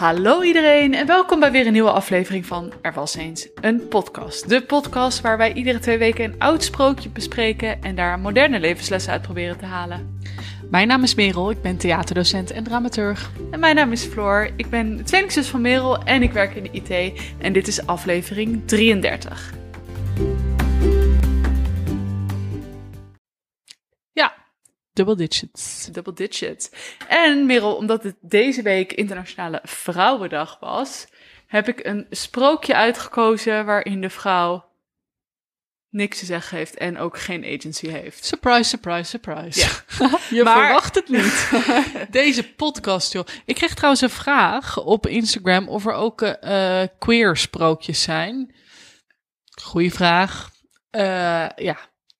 Hallo iedereen en welkom bij weer een nieuwe aflevering van Er was eens een podcast. De podcast waar wij iedere twee weken een oud sprookje bespreken en daar moderne levenslessen uit proberen te halen. Mijn naam is Merel, ik ben theaterdocent en dramaturg. En mijn naam is Floor, ik ben tweelingzus van Merel en ik werk in de IT en dit is aflevering 33. Double digits. Double digits. En Merel, omdat het deze week Internationale Vrouwendag was, heb ik een sprookje uitgekozen waarin de vrouw niks te zeggen heeft en ook geen agency heeft. Surprise, surprise, surprise. Ja. Je Maar- verwacht het niet. Deze podcast, joh. Ik kreeg trouwens een vraag op Instagram of er ook eh, queer sprookjes zijn. Goeie vraag. Eh, ja,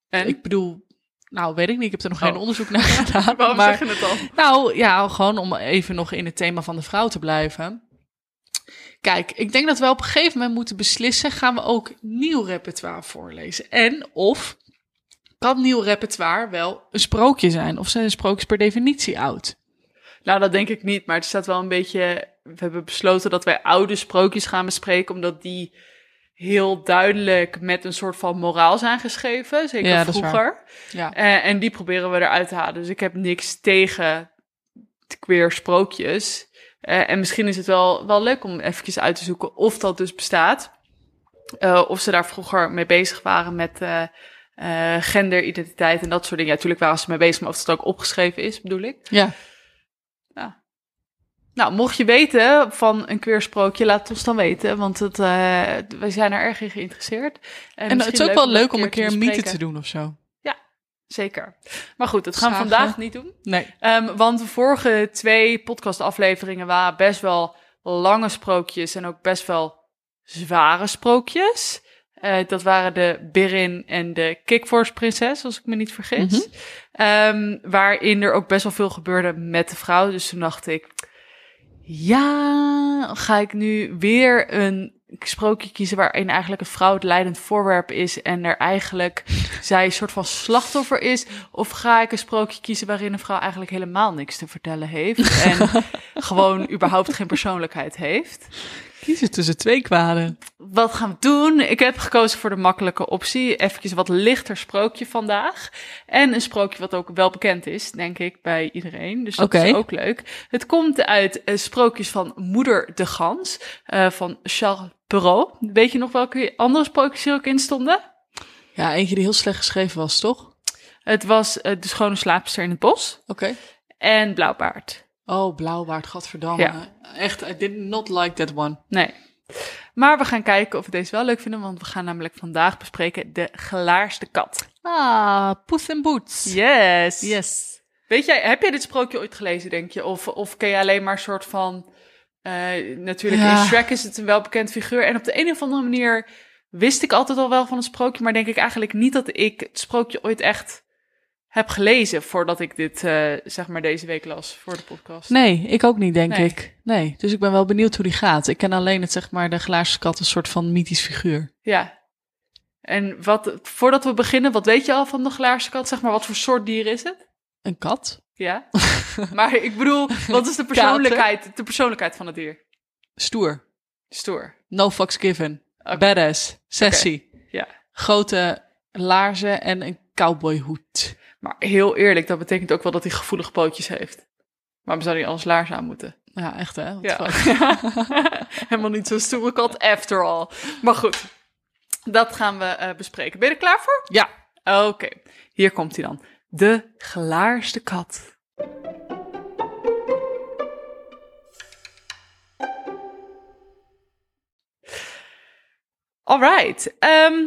En? ik bedoel, nou weet ik niet. Ik heb er nog geen Oh. onderzoek naar gedaan. Waarom maar, zeg je het dan? Nou ja, gewoon om even nog in het thema van de vrouw te blijven. Kijk, ik denk dat we op een gegeven moment moeten beslissen: gaan we ook nieuw repertoire voorlezen? En of kan nieuw repertoire wel een sprookje zijn? Of zijn sprookjes per definitie oud? Nou, dat denk ik niet, maar het staat wel een beetje... We hebben besloten dat wij oude sprookjes gaan bespreken, omdat die heel duidelijk met een soort van moraal zijn geschreven, zeker Ja, vroeger. Ja. Eh, en die proberen we eruit te halen. Dus ik heb niks tegen queer sprookjes. Eh, en misschien is het wel, wel leuk om eventjes uit te zoeken of dat dus bestaat. Eh, of ze daar vroeger mee bezig waren met genderidentiteit en dat soort dingen. Ja, natuurlijk waren ze mee bezig, maar of het ook opgeschreven is, bedoel ik. ja. Nou, mocht je weten van een queer sprookje, laat ons dan weten. Want het, eh, wij zijn er erg in geïnteresseerd. En het is ook wel leuk om een keer een mythe te doen of zo. Zeker. Maar goed, dat gaan we vandaag niet doen. Nee. Ehm, want de vorige twee podcastafleveringen waren best wel lange sprookjes en ook best wel zware sprookjes. Eh, dat waren de Birin en de Kickforce Prinses, als ik me niet vergis. Ehm, waarin er ook best wel veel gebeurde met de vrouw. Dus toen dacht ik, ja, ga ik nu weer een sprookje kiezen waarin eigenlijk een vrouw het leidend voorwerp is en er eigenlijk zij een soort van slachtoffer is? Of ga ik een sprookje kiezen waarin een vrouw eigenlijk helemaal niks te vertellen heeft en gewoon überhaupt geen persoonlijkheid heeft? Kies het tussen twee kwaden. Wat gaan we doen? Ik heb gekozen voor de makkelijke optie. Even wat lichter sprookje vandaag. En een sprookje wat ook wel bekend is, denk ik, bij iedereen. Dus dat is ook leuk. Het komt uit eh, sprookjes van Moeder de Gans eh, van Charles Perrault. Weet je nog welke andere sprookjes hier ook in stonden? Ja, eentje die heel slecht geschreven was, toch? Het was eh, De Schone Slaapster in het Bos Oké. en Blauwbaard. Oh, blauwbaard, gadverdamme. Ja. Echt, I did not like that one. Nee. Maar we gaan kijken of we deze wel leuk vinden, want we gaan namelijk vandaag bespreken De Gelaarste Kat. Ah, Puss in Boots. Yes. Yes. Weet jij, heb jij dit sprookje ooit gelezen, denk je? Of, of ken je alleen maar een soort van... eh, natuurlijk, Ja. in Shrek is het een welbekend figuur. En op de een of andere manier wist ik altijd al wel van een sprookje. Maar denk ik eigenlijk niet dat ik het sprookje ooit echt heb gelezen... voordat ik dit, eh, zeg maar, deze week las voor de podcast. Nee, ik ook niet, denk Nee. ik. Nee, dus ik ben wel benieuwd hoe die gaat. Ik ken alleen het, zeg maar, de glazen kat, een soort van mythisch figuur. Ja. En wat, voordat we beginnen, wat weet je al van de glaarse kat? Zeg maar, wat voor soort dier is het? Een kat? Ja. maar ik bedoel, wat is de persoonlijkheid, de persoonlijkheid van het dier? Stoer. Stoer. No fucks given. Badass. Sassy. Ja. Grote laarzen en een cowboyhoed. Maar heel eerlijk, dat betekent ook wel dat hij gevoelige pootjes heeft. Waarom zou hij anders laars aan moeten? Ja, echt hè? Ja. Helemaal niet zo'n stoere kat, after all. Maar goed, dat gaan we eh, bespreken. Ben je er klaar voor? Ja. Oké, hier komt hij dan. De gelaarste kat. Alright. ehm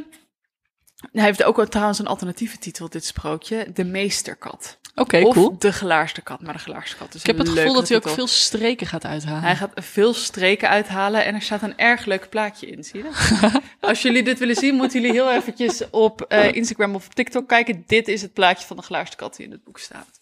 hij heeft ook wel trouwens een alternatieve titel, dit sprookje. De meesterkat. Oké, of cool. de gelaarste kat. Maar de gelaarste kat is Ik heb het gevoel dat hij ook veel streken gaat uithalen. Hij gaat veel streken uithalen en er staat een erg leuk plaatje in, zie je dat? Als jullie dit willen zien, moeten jullie heel eventjes op eh, Instagram of TikTok kijken. Dit is het plaatje van de gelaarste kat die in het boek staat.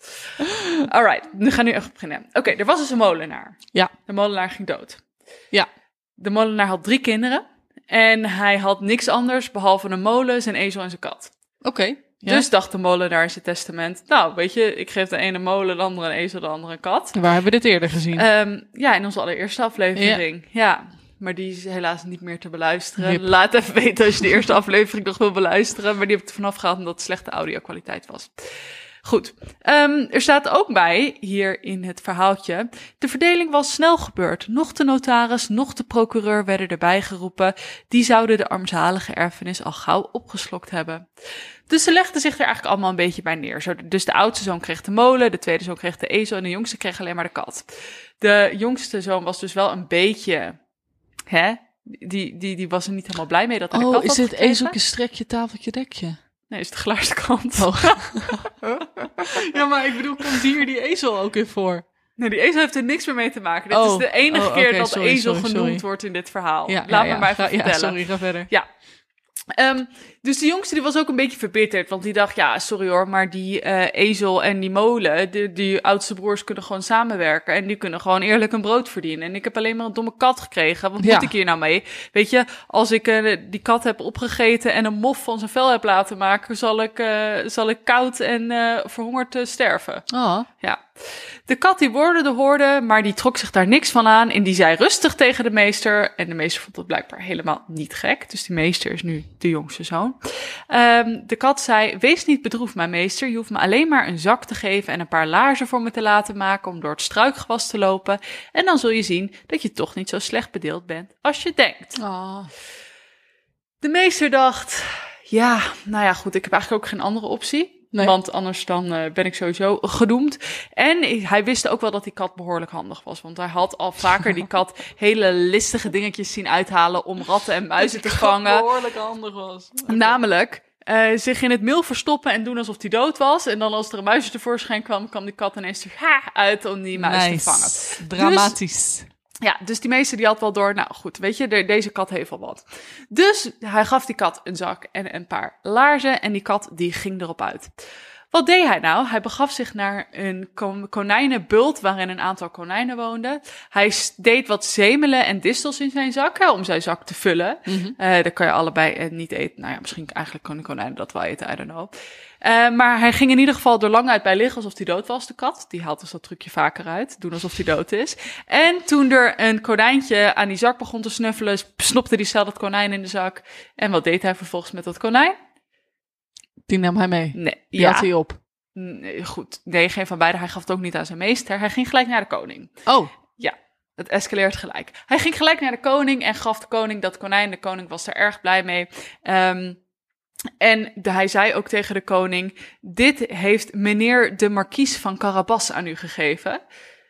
Alright, we gaan nu echt beginnen. Oké, er was dus een molenaar. Ja. De molenaar ging dood. Ja. De molenaar had drie kinderen en hij had niks anders behalve een molen, zijn ezel en zijn kat. Oké. Ja? Dus dacht de molenaar in zijn testament... nou, weet je, ik geef de ene molen, de andere een ezel, de andere een kat. Waar hebben we dit eerder gezien? Ehm, ja, in onze allereerste aflevering. Ja. maar die is helaas niet meer te beluisteren. Yep. Laat even weten als je de eerste aflevering nog wil beluisteren. Maar die heb ik er vanaf gehaald omdat het slechte audio-kwaliteit was. Goed, Ehm, er staat ook bij, hier in het verhaaltje... de verdeling was snel gebeurd. Nog de notaris, nog de procureur werden erbij geroepen. Die zouden de armzalige erfenis al gauw opgeslokt hebben. Dus ze legden zich er eigenlijk allemaal een beetje bij neer. Zo, dus de oudste zoon kreeg de molen, de tweede zoon kreeg de ezel... en de jongste kreeg alleen maar de kat. De jongste zoon was dus wel een beetje... Hè? Die, die, die was er niet helemaal blij mee dat hij de oh, kat is had dit ezeltje, strekje, tafeltje, dekje? Nee, is de glaarste kant. Oh. ja, maar ik bedoel, komt hier die ezel ook in voor? Nee, die ezel heeft er niks meer mee te maken. Dit Oh. is de enige Oh, keer dat sorry, ezel sorry, genoemd sorry. wordt in dit verhaal. Ja, Laat ja, me ja. maar even Ga- vertellen. Sorry, ga verder. Ja. Ehm, dus de jongste die was ook een beetje verbitterd. Want die dacht, ja, sorry hoor, maar die eh, ezel en die molen, die, die oudste broers kunnen gewoon samenwerken. En die kunnen gewoon eerlijk een brood verdienen. En ik heb alleen maar een domme kat gekregen. Wat Ja. moet ik hier nou mee? Weet je, als ik eh, die kat heb opgegeten en een mof van zijn vel heb laten maken, zal ik, eh, zal ik koud en eh, verhongerd sterven. Oh, Ja. De kat die woorden hoorde, maar die trok zich daar niks van aan. En die zei rustig tegen de meester. En de meester vond het blijkbaar helemaal niet gek. Dus die meester is nu de jongste zoon. Ehm, de kat zei, wees niet bedroefd, mijn meester. Je hoeft me alleen maar een zak te geven en een paar laarzen voor me te laten maken... om door het struikgewas te lopen. En dan zul je zien dat je toch niet zo slecht bedeeld bent als je denkt. oh. De meester dacht, ja, nou ja goed, ik heb eigenlijk ook geen andere optie. Nee. Want anders dan eh, ben ik sowieso gedoemd. En hij wist ook wel dat die kat behoorlijk handig was. Want hij had al vaker die kat hele listige dingetjes zien uithalen om ratten en muizen te vangen. behoorlijk handig was. Namelijk eh, zich in het meel verstoppen en doen alsof hij dood was. En dan als er een muisje tevoorschijn kwam, kwam die kat ineens er ha, uit om die muis te vangen. Dramatisch. Ja, dus die meester die had wel door, nou goed, weet je, de- deze kat heeft wel wat. Dus hij gaf die kat een zak en een paar laarzen en die kat die ging erop uit. Wat deed hij nou? Hij begaf zich naar een ko- konijnenbult waarin een aantal konijnen woonden. Hij deed wat zemelen en distels in zijn zak hè, om zijn zak te vullen. Mhm. Eh dat kan je allebei eh, niet eten. Nou ja, misschien eigenlijk kunnen konijnen dat wel eten, I don't know. Eh, maar hij ging in ieder geval er lang uit bij liggen alsof hij dood was, de kat. Die haalt dus dat trucje vaker uit, doen alsof hij dood is. En toen er een konijntje aan die zak begon te snuffelen, snopte hij snel dat konijn in de zak. En wat deed hij vervolgens met dat konijn? Die nam hij mee. Nee, Die ja, had hij op. nee, goed. Nee, geen van beide. Hij gaf het ook niet aan zijn meester. Hij ging gelijk naar de koning. Oh, Het escaleert gelijk. Hij ging gelijk naar de koning en gaf de koning dat konijn. De koning was er erg blij mee. Ehm, en de- hij zei ook tegen de koning: Dit heeft meneer de markies van Carabas aan u gegeven.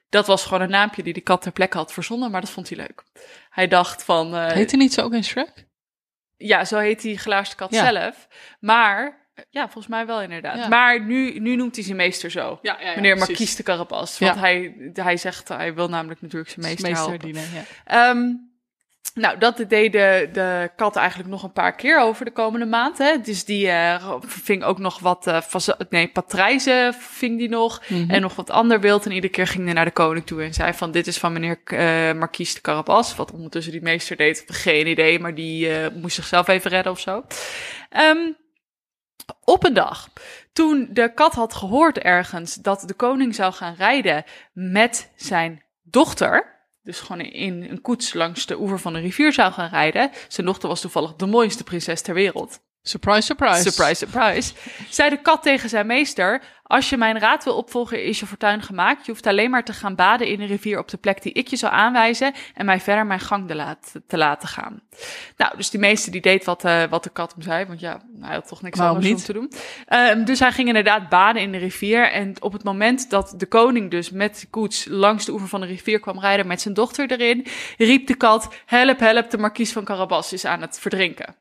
Dat was gewoon een naampje die de kat ter plekke had verzonnen, maar dat vond hij leuk. Hij dacht van. eh, heet hij niet zo ook in Shrek? ja, zo heet die glaasde kat Ja. zelf. Maar. Ja, volgens mij wel inderdaad. Ja. Maar nu, nu noemt hij zijn meester zo. Ja, ja, Meneer Markies de Carabas. Want hij, hij zegt, hij wil namelijk natuurlijk zijn meester, helpen. dienen, ja. Ehm, nou, dat deed de, de kat eigenlijk nog een paar keer over de komende maand. Hè? Dus die eh, ving ook nog wat, eh nee, patrijzen ving die nog. Mhm. En nog wat ander wild. En iedere keer ging hij naar de koning toe en zei van... dit is van meneer eh Marquise de Carabas. Wat ondertussen die meester deed, geen idee. Maar die eh, moest zichzelf even redden of zo. Ehm, op een dag, toen de kat had gehoord ergens... dat de koning zou gaan rijden met zijn dochter... Dus gewoon in een koets langs de oever van de rivier zou gaan rijden. Zijn dochter was toevallig de mooiste prinses ter wereld. Surprise, surprise. Surprise, surprise. Zei de kat tegen zijn meester: Als je mijn raad wil opvolgen, is je fortuin gemaakt. Je hoeft alleen maar te gaan baden in de rivier op de plek die ik je zou aanwijzen. En mij verder mijn gang te laten, te laten gaan. Nou, dus die meester die deed wat, eh, wat de kat hem zei. Want ja, hij had toch niks Waarom anders om te doen. Ehm, dus hij ging inderdaad baden in de rivier. En op het moment dat de koning dus met de koets langs de oever van de rivier kwam rijden met zijn dochter erin, riep de kat: Help, help, de markies van Carabas is aan het verdrinken.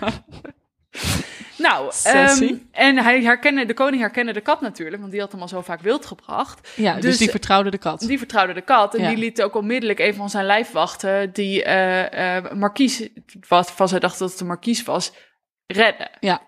nou, ehm, en hij herkende, de koning herkende de kat natuurlijk, want die had hem al zo vaak wild gebracht. Ja, dus, Dus- die vertrouwde de kat. Die vertrouwde de kat en Ja. die liet ook onmiddellijk een van zijn lijfwachten, die eh markies, wat van zij dacht dat het de markies was, redden. Ja.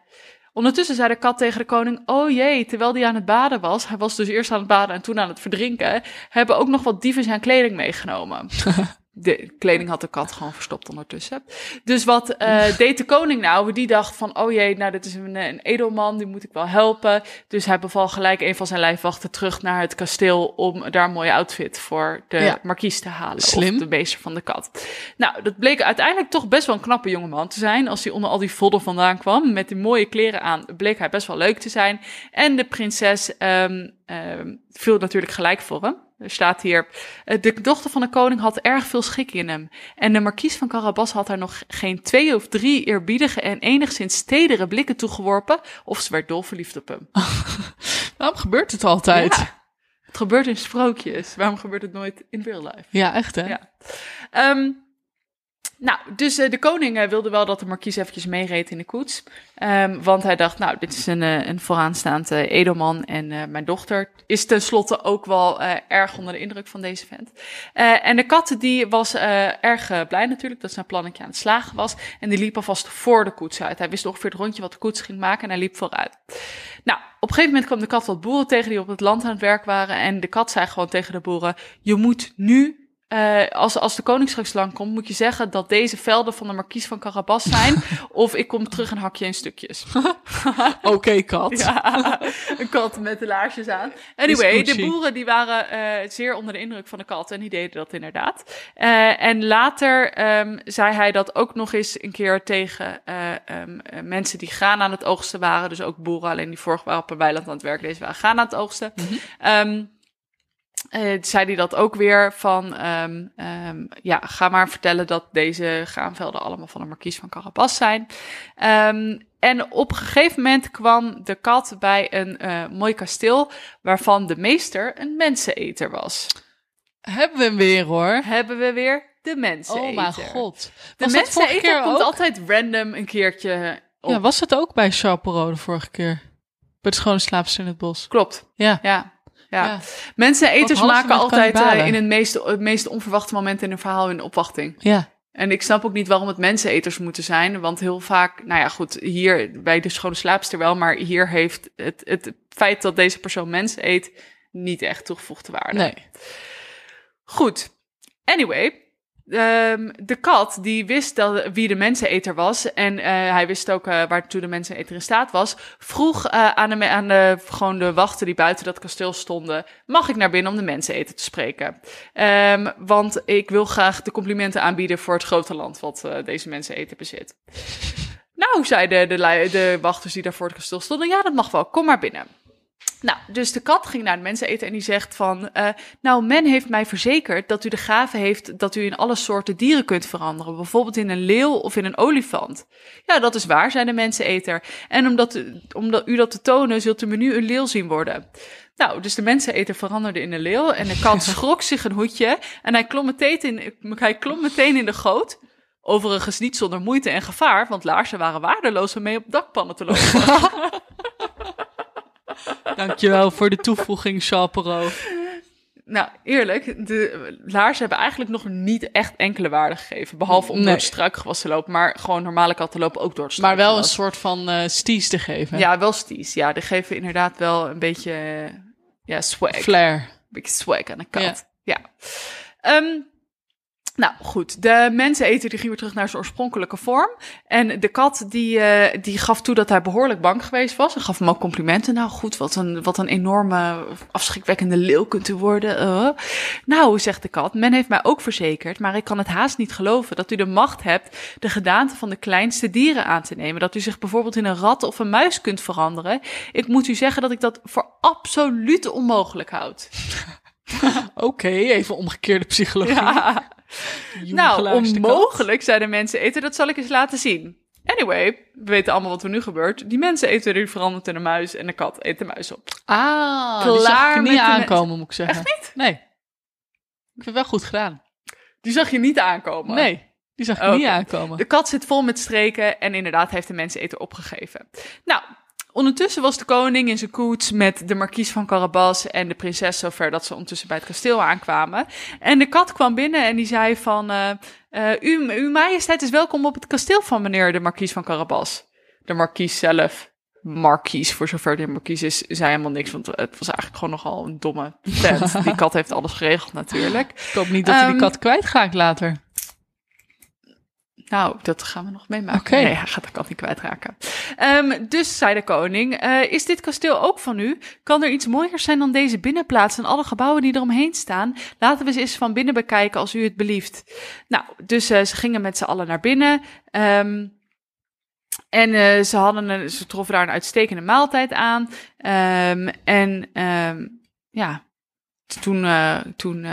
Ondertussen zei de kat tegen de koning: Oh jee, terwijl hij aan het baden was, hij was dus eerst aan het baden en toen aan het verdrinken, hebben ook nog wat dieven zijn kleding meegenomen. de kleding had de kat gewoon verstopt ondertussen. Dus wat uh, deed de koning nou? Die dacht van, oh jee, nou dit is een, een edelman, die moet ik wel helpen. Dus hij beval gelijk een van zijn lijfwachten terug naar het kasteel om daar een mooie outfit voor de ja. markies te halen. Slim. Of de meester van de kat. Nou, dat bleek uiteindelijk toch best wel een knappe jongeman te zijn. Als hij onder al die vodden vandaan kwam, met die mooie kleren aan, bleek hij best wel leuk te zijn. En de prinses um, um, viel natuurlijk gelijk voor hem. Er staat hier, eh, de dochter van de koning had erg veel schik in hem. En de markies van Carabas had haar nog geen twee of drie eerbiedige en enigszins stedere blikken toegeworpen, of ze werd dolverliefd op hem. Waarom gebeurt het altijd? Ja, het gebeurt in sprookjes. Waarom gebeurt het nooit in real life? Ja, echt hè? Ja. Um, nou, dus uh, de koning uh, wilde wel dat de markies eventjes meereed in de koets. Um, want hij dacht, nou, dit is een, uh, een vooraanstaand edelman. En mijn dochter is tenslotte ook wel erg onder de indruk van deze vent. en de kat die was erg blij natuurlijk dat zijn plannetje aan het slagen was. En die liep alvast voor de koets uit. Hij wist ongeveer het rondje wat de koets ging maken en hij liep vooruit. Nou, op een gegeven moment kwam de kat wat boeren tegen die op het land aan het werk waren. En de kat zei gewoon tegen de boeren, je moet nu uh, als, als de koning straks lang komt, moet je zeggen dat deze velden van de markies van Carabas zijn. of ik kom terug en hak je in stukjes. Oké, okay, kat. Ja, een kat met de laarsjes aan. Anyway, de boeren die waren uh, zeer onder de indruk van de kat en die deden dat inderdaad. Uh, en later um, zei hij dat ook nog eens een keer tegen um, mensen die graan aan het oogsten waren. Dus ook boeren, alleen die vorig waren op een weiland aan het werk, deze waren graan aan het oogsten. Mm -hmm. um, uh, zei hij dat ook weer van, um, um, ja, ga maar vertellen dat deze graanvelden allemaal van de markies van Carabas zijn. Um, en op een gegeven moment kwam de kat bij een uh, mooi kasteel waarvan de meester een menseneter was. Hebben we hem weer hoor. Hebben we weer de menseneter. Oh mijn god. De menseneter komt ook? altijd random een keertje op. Ja, was het ook bij Chaperon de vorige keer? Bij de schone slaapsters in het bos. Klopt. Ja. Ja. Ja. ja. Mensen, eters maken altijd uh, in het meest, het meest onverwachte moment in een verhaal in opwachting. Ja. En ik snap ook niet waarom het menseneters moeten zijn. Want heel vaak, nou ja, goed, hier bij de schone slaapster wel. Maar hier heeft het, het feit dat deze persoon mensen eet niet echt toegevoegde waarde. Nee. Goed. Anyway, Um, de kat, die wist dat, wie de menseneter was. En uh, hij wist ook uh, waartoe de menseneter in staat was. Vroeg uh, aan, de, aan gewoon de wachten die buiten dat kasteel stonden: Mag ik naar binnen om de menseneter te spreken? Um, want ik wil graag de complimenten aanbieden voor het grote land wat deze menseneter bezit. nou, zeiden de, de, de wachters die daar voor het kasteel stonden: Ja, dat mag wel, kom maar binnen. Nou, dus de kat ging naar de mensen eten en die zegt van... Uh, nou, men heeft mij verzekerd dat u de gave heeft dat u in alle soorten dieren kunt veranderen. Bijvoorbeeld in een leeuw of in een olifant. Ja, dat is waar, zei de menseneter. En omdat, omdat u dat te tonen, zult u me nu een leeuw zien worden. Nou, dus de menseneter veranderde in een leeuw en de kat schrok zich een hoedje... en hij klom meteen in, hij klom meteen in de goot... Overigens niet zonder moeite en gevaar, want laarzen waren waardeloos om mee op dakpannen te lopen. Dankjewel voor de toevoeging, Chapero. Nou, eerlijk, de laarzen hebben eigenlijk nog niet echt enkele waarde gegeven. Behalve om nee. door het struikgewas te lopen. Maar gewoon normale katten lopen ook door het Maar wel een soort van uh, sties te geven. Ja, wel sties. Ja, die geven inderdaad wel een beetje uh, ja, swag. Flair. Een beetje swag aan de kat. Ja. ja. Um, nou goed, de menseneter die ging weer terug naar zijn oorspronkelijke vorm. En de kat die, uh, die gaf toe dat hij behoorlijk bang geweest was. En gaf hem ook complimenten. Nou goed, wat een, wat een enorme afschrikwekkende leeuw kunt u worden. Uh. Nou, zegt de kat, men heeft mij ook verzekerd, maar ik kan het haast niet geloven dat u de macht hebt de gedaante van de kleinste dieren aan te nemen. Dat u zich bijvoorbeeld in een rat of een muis kunt veranderen. Ik moet u zeggen dat ik dat voor absoluut onmogelijk houd. Oké, okay, even omgekeerde psychologie. Ja. nou, onmogelijk, zeiden mensen eten. Dat zal ik eens laten zien. Anyway, we weten allemaal wat er nu gebeurt. Die mensen eten er veranderd in een muis en de kat eet de muis op. Ah, Klaar die zag ik niet aankomen, moet ik zeggen. Echt niet? Nee. Ik vind het wel goed gedaan. Die zag je niet aankomen? Nee, die zag ik okay. niet aankomen. De kat zit vol met streken en inderdaad heeft de mensen eten opgegeven. Nou, Ondertussen was de koning in zijn koets met de markies van Carabas en de prinses zover dat ze ondertussen bij het kasteel aankwamen. En de kat kwam binnen en die zei van, uh, uh, u, uw majesteit is welkom op het kasteel van meneer de markies van Carabas. De markies zelf markies, voor zover een markies is, zei helemaal niks. Want het was eigenlijk gewoon nogal een domme vent. Die kat heeft alles geregeld natuurlijk. Ik hoop niet dat hij die Ehm, kat kwijtraakt later. Nou, dat gaan we nog meemaken. Nee, hij gaat de kat niet kwijtraken. Ehm, dus, zei de koning, eh, is dit kasteel ook van u? Kan er iets mooiers zijn dan deze binnenplaats en alle gebouwen die eromheen staan? Laten we ze eens van binnen bekijken als u het belieft. Nou, dus eh, ze gingen met z'n allen naar binnen. Ehm, en eh, ze, hadden een, ze troffen daar een uitstekende maaltijd aan. Ehm, en ja, toen, toen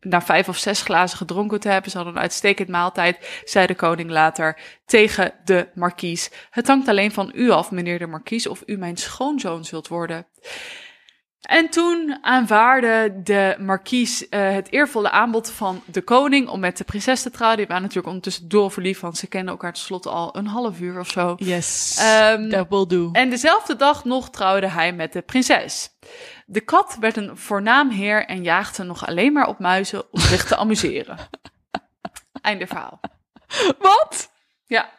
na vijf of zes glazen gedronken te hebben, ze hadden een uitstekend maaltijd, zei de koning later tegen de markies. Het hangt alleen van u af, meneer de markies, of u mijn schoonzoon zult worden. En toen aanvaarde de markies eh, het eervolle aanbod van de koning om met de prinses te trouwen. Die waren natuurlijk ondertussen doorverliefd, want ze kennen elkaar tenslotte al een half uur of zo. Yes, Ehm, that will do. En dezelfde dag nog trouwde hij met de prinses. De kat werd een voornaam heer en jaagde nog alleen maar op muizen om zich te amuseren. Einde verhaal. Wat? Ja,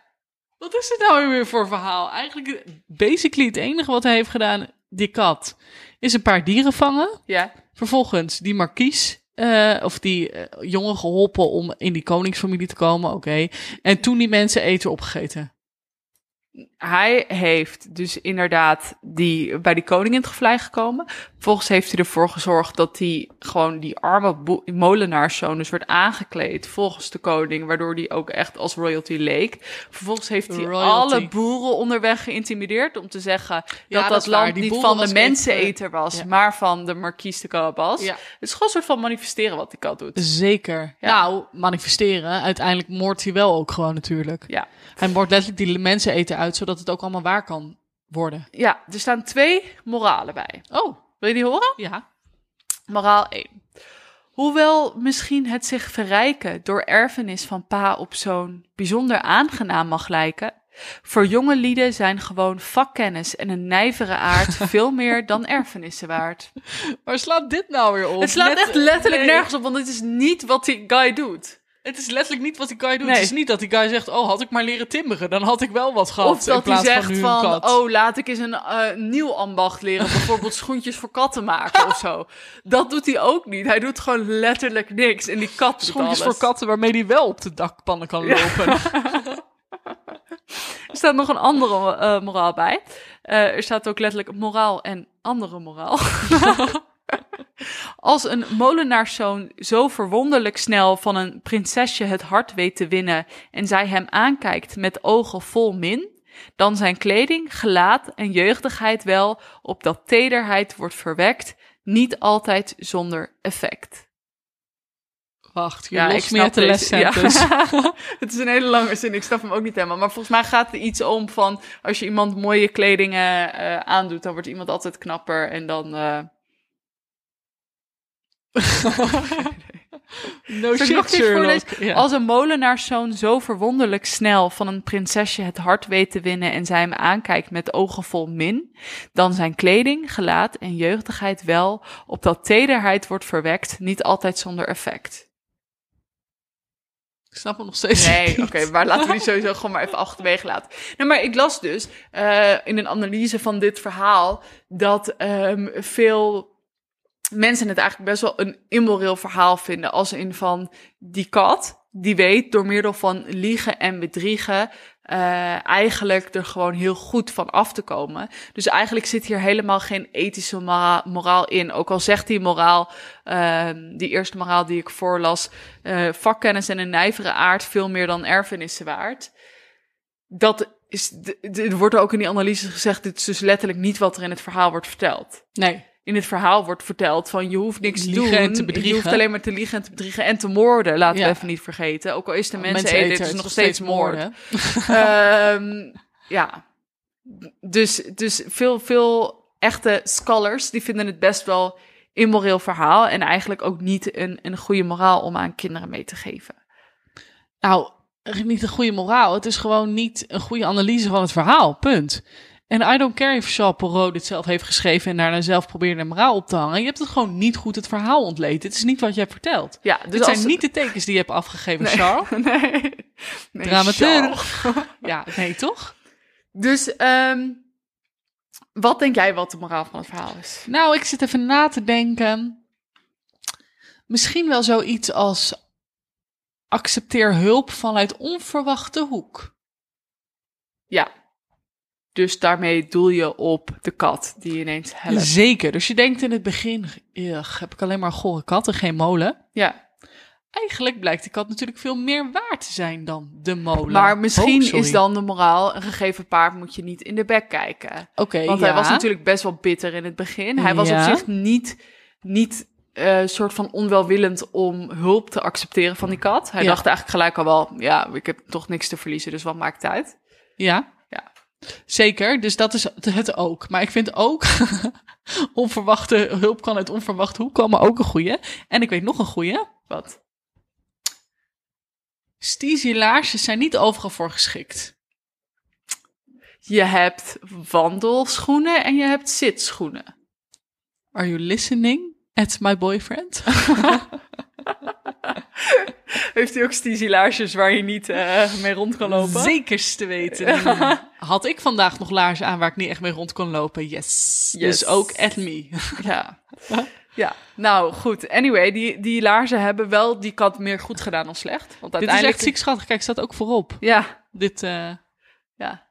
Wat is het nou weer voor verhaal? Eigenlijk, basically het enige wat hij heeft gedaan, die kat, is een paar dieren vangen. ja, Vervolgens die markies, eh, of die eh, jongen geholpen om in die koningsfamilie te komen, oké. En toen die mensen eten opgegeten. Hij heeft dus inderdaad die, bij die koning in het gevlei gekomen. Vervolgens heeft hij ervoor gezorgd dat hij gewoon die arme molenaarszoon dus werd aangekleed volgens de koning, waardoor die ook echt als royalty leek. Vervolgens heeft hij Royalty. alle boeren onderweg geïntimideerd om te zeggen Ja, dat dat land niet van de was menseneter was, ja. maar van de marquise de Carabas. Ja. Het is gewoon een soort van manifesteren wat die kat doet. Zeker. Nou, manifesteren. Uiteindelijk moordt hij wel ook gewoon natuurlijk. Ja. Hij moordt letterlijk die mensen eten uit, zodat het ook allemaal waar kan worden. ja, er staan twee moralen bij. Oh, Wil je die horen? ja. Moraal 1. Hoewel misschien het zich verrijken door erfenis van pa op zoon bijzonder aangenaam mag lijken, voor jonge lieden zijn gewoon vakkennis en een nijvere aard veel meer dan erfenissen waard. Waar slaat dit nou weer op? Het slaat Net- echt letterlijk nee. nergens op, want het is niet wat die guy doet. Het is letterlijk niet wat die guy doet. Nee. Het is niet dat die guy zegt, oh, had ik maar leren timmeren, dan had ik wel wat gehad Of dat hij zegt van oh, laat ik eens een eh, nieuw ambacht leren. Bijvoorbeeld schoentjes voor katten maken of zo. Dat doet hij ook niet. Hij doet gewoon letterlijk niks. En die kat Schoentjes voor katten waarmee hij wel op de dakpannen kan lopen. Er staat nog een andere eh, moraal bij. Eh, er staat ook letterlijk moraal en andere moraal. Als een molenaarszoon zo verwonderlijk snel van een prinsesje het hart weet te winnen en zij hem aankijkt met ogen vol min, dan zijn kleding, gelaat en jeugdigheid wel, opdat tederheid wordt verwekt, niet altijd zonder effect. Wacht, je Ja, ik snap uit de deze. les Ja. dus. Het is een hele lange zin, ik snap hem ook niet helemaal. Maar volgens mij gaat er iets om van... als je iemand mooie kleding eh, eh, aandoet... dan wordt iemand altijd knapper en dan... eh No Zal shit, Sherlock. Ja. Als een molenaarszoon zo verwonderlijk snel... van een prinsesje het hart weet te winnen... en zij hem aankijkt met ogen vol min... dan zijn kleding, gelaat en jeugdigheid wel... opdat tederheid wordt verwekt... niet altijd zonder effect. Ik snap hem nog steeds Nee, oké, maar laten we die sowieso gewoon maar even achterwege laten. Nou, maar ik las dus eh, in een analyse van dit verhaal dat ehm, veel mensen het eigenlijk best wel een immoreel verhaal vinden. Als in van die kat, die weet door middel van liegen en bedriegen eh, eigenlijk er gewoon heel goed van af te komen. Dus eigenlijk zit hier helemaal geen ethische mora- moraal in. Ook al zegt die moraal, ehm, die eerste moraal die ik voorlas, eh, vakkennis en een nijvere aard veel meer dan erfenissen waard. Dat is, er wordt ook in die analyse gezegd, dit is dus letterlijk niet wat er in het verhaal wordt verteld Nee. In het verhaal wordt verteld van je hoeft niks te doen. en te bedriegen. Je hoeft alleen maar te liegen en te bedriegen en te moorden. Laten Ja. we even niet vergeten. Ook al is de mensen, eten, eten, het is nog steeds moord. moorden. Ehm, ja. Dus, dus veel, veel echte scholars die vinden het best wel immoreel verhaal. En eigenlijk ook niet een, een goede moraal om aan kinderen mee te geven. Nou, niet een goede moraal. Het is gewoon niet een goede analyse van het verhaal. Punt. En I don't care of Charles Perrault dit zelf heeft geschreven en daarna zelf probeerde een moraal op te hangen. Je hebt het gewoon niet goed het verhaal ontleed. Dit is niet wat je hebt verteld. Ja, dus dit als- zijn niet de tekens die je hebt afgegeven, Nee. Charles. nee. nee Dramaturg. Ja, nee, toch? Dus, ehm, Wat denk jij wat de moraal van het verhaal is? Nou, ik zit even na te denken. Misschien wel zoiets als accepteer hulp vanuit onverwachte hoek. Ja. Dus daarmee doel je op de kat die ineens helpt. Zeker. Dus je denkt in het begin, "Ugh, heb ik alleen maar gore katten, geen molen. Ja. Eigenlijk blijkt de kat natuurlijk veel meer waard te zijn dan de molen. Maar misschien Oh, is dan de moraal, een gegeven paard moet je niet in de bek kijken. Oké, Want ja. hij was natuurlijk best wel bitter in het begin. Hij was Ja. op zich niet, niet eh soort van onwelwillend om hulp te accepteren van die kat. Hij Ja. dacht eigenlijk gelijk al wel, ja, ik heb toch niks te verliezen, dus wat maakt het uit? Ja? Zeker, dus dat is het- ook. Maar ik vind ook, onverwachte hulp kan uit onverwachte hoek komen, ook een goeie. En ik weet nog een goeie. Wat? Laarsjes zijn niet overal voor geschikt. Je hebt wandelschoenen en je hebt zitschoenen. Are you listening at my boyfriend? Heeft hij ook stiesilaarsjes waar je niet eh, mee rond kan lopen? Zekers te weten. Had ik vandaag nog laarzen aan waar ik niet echt mee rond kon lopen? Yes. Yes. Dus ook at me. Ja. Ja, nou goed. Anyway, die, die laarzen hebben wel die kat meer goed gedaan dan slecht. Want Dit is uiteindelijk... echt ziek schattig. Kijk, staat ook voorop. Ja, Dit, eh, ja,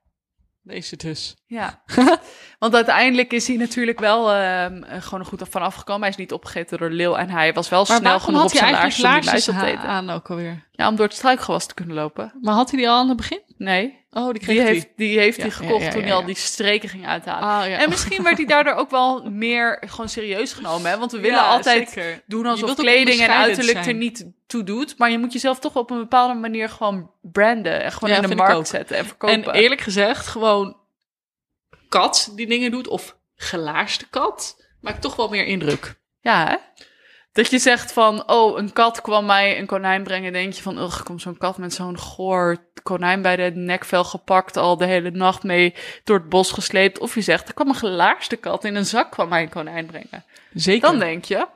deze dus. ja. Want uiteindelijk is hij natuurlijk wel ehm, eh, gewoon er goed van afgekomen. Hij is niet opgegeten door leeuw en hij was wel Maar snel genoeg op zijn laarsjes om die laarsjes muis op te ha- eten. aan ook alweer? Ja, om door het struikgewas te kunnen lopen. Maar had hij die al aan het begin? Nee, Oh, die die heeft, die heeft Ja, hij gekocht ja, toen hij al die streken ging uithalen. Ah. En misschien werd hij daardoor ook wel meer gewoon serieus genomen. Hè? Want we willen altijd zeker. doen alsof kleding en uiterlijk er niet toe doet. Maar je moet jezelf toch op een bepaalde manier gewoon branden. En gewoon in de markt zetten en verkopen. En eerlijk gezegd, gewoon kat die dingen doet of gelaarste kat maakt toch wel meer indruk. Ja, hè? Dat je zegt van, oh, een kat kwam mij een konijn brengen. Denk je van, ugh, komt zo'n kat met zo'n goor konijn bij de nekvel gepakt. Al de hele nacht mee door het bos gesleept. Of je zegt, er kwam een gelaarste kat in een zak kwam mij een konijn brengen. Zeker. Dan denk je,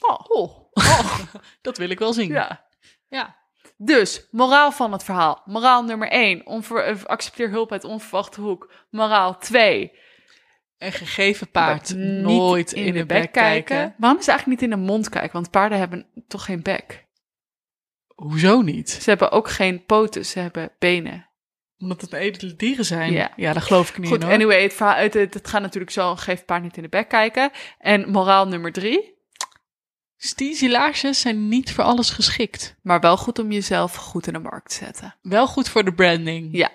oh, oh, oh, dat wil ik wel zien. ja. ja. Dus, moraal van het verhaal. Moraal nummer 1. accepteer hulp uit onverwachte hoek. Moraal 2. Een gegeven paard nooit in, de bek kijken. Waarom is het eigenlijk niet in de mond kijken? Want paarden hebben toch geen bek. Hoezo niet? Ze hebben ook geen poten, ze hebben benen. Omdat het edele dieren zijn. Ja. Ja, daar geloof ik niet Goed, in anyway, het, verhaal, het, het gaat natuurlijk zo, geef paard niet in de bek kijken. En moraal nummer 3. Steezy laarsjes zijn niet voor alles geschikt. Maar wel goed om jezelf goed in de markt te zetten. Wel goed voor de branding. Ja.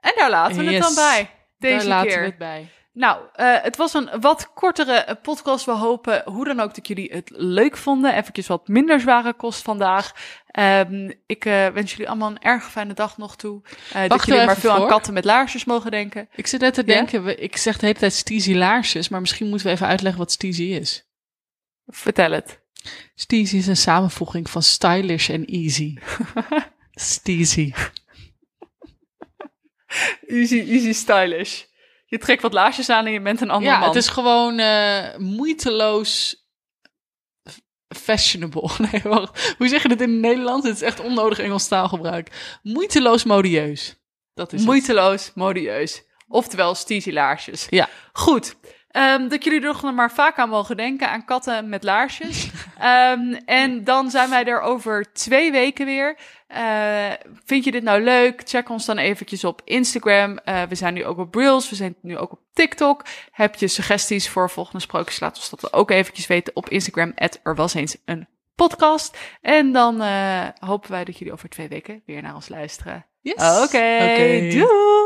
En daar laten we het dan bij. Deze Daar laten keer. we het bij. Nou, eh, het was een wat kortere podcast. We hopen hoe dan ook dat jullie het leuk vonden. Eventjes wat minder zware kost vandaag. Ehm, ik eh, wens jullie allemaal een erg fijne dag nog toe. Eh, dat jullie maar even veel aan katten met laarsjes mogen denken. Ik zit net te Ja? denken, ik zeg de hele tijd Steezy laarsjes, maar misschien moeten we even uitleggen wat Steezy is. Vertel het. Steezy is een samenvoeging van stylish en easy. Steezy. Easy, easy stylish. Je trekt wat laarsjes aan en je bent een andere Ja, man. het is gewoon eh, moeiteloos fashionable. Nee, wacht. Hoe zeg je dit in het Nederlands? Het is echt onnodig Engels taalgebruik. Moeiteloos modieus. Dat is het. Moeiteloos, modieus. Oftewel steezy laarsjes. Ja. Goed. Ehm, dat jullie er nog maar vaak aan mogen denken, aan katten met laarsjes. Ehm, en dan zijn wij er over twee weken weer. Eh, vind je dit nou leuk? Check ons dan eventjes op Instagram. Eh, we zijn nu ook op Reels, we zijn nu ook op TikTok. Heb je suggesties voor volgende sprookjes? Laat ons dat ook eventjes weten op Instagram. Er was eens een podcast. En dan eh, hopen wij dat jullie over twee weken weer naar ons luisteren. Yes. Oké, Oké. doei!